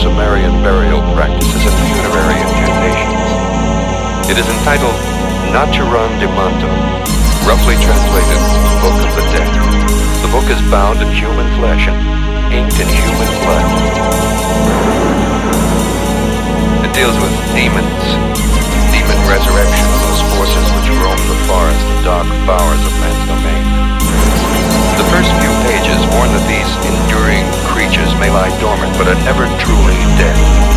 Sumerian burial practices and funerary incantations. It is entitled Naturom Demonto, roughly translated Book of the Dead. The book is bound in human flesh and inked in human blood. It deals with are never truly dead.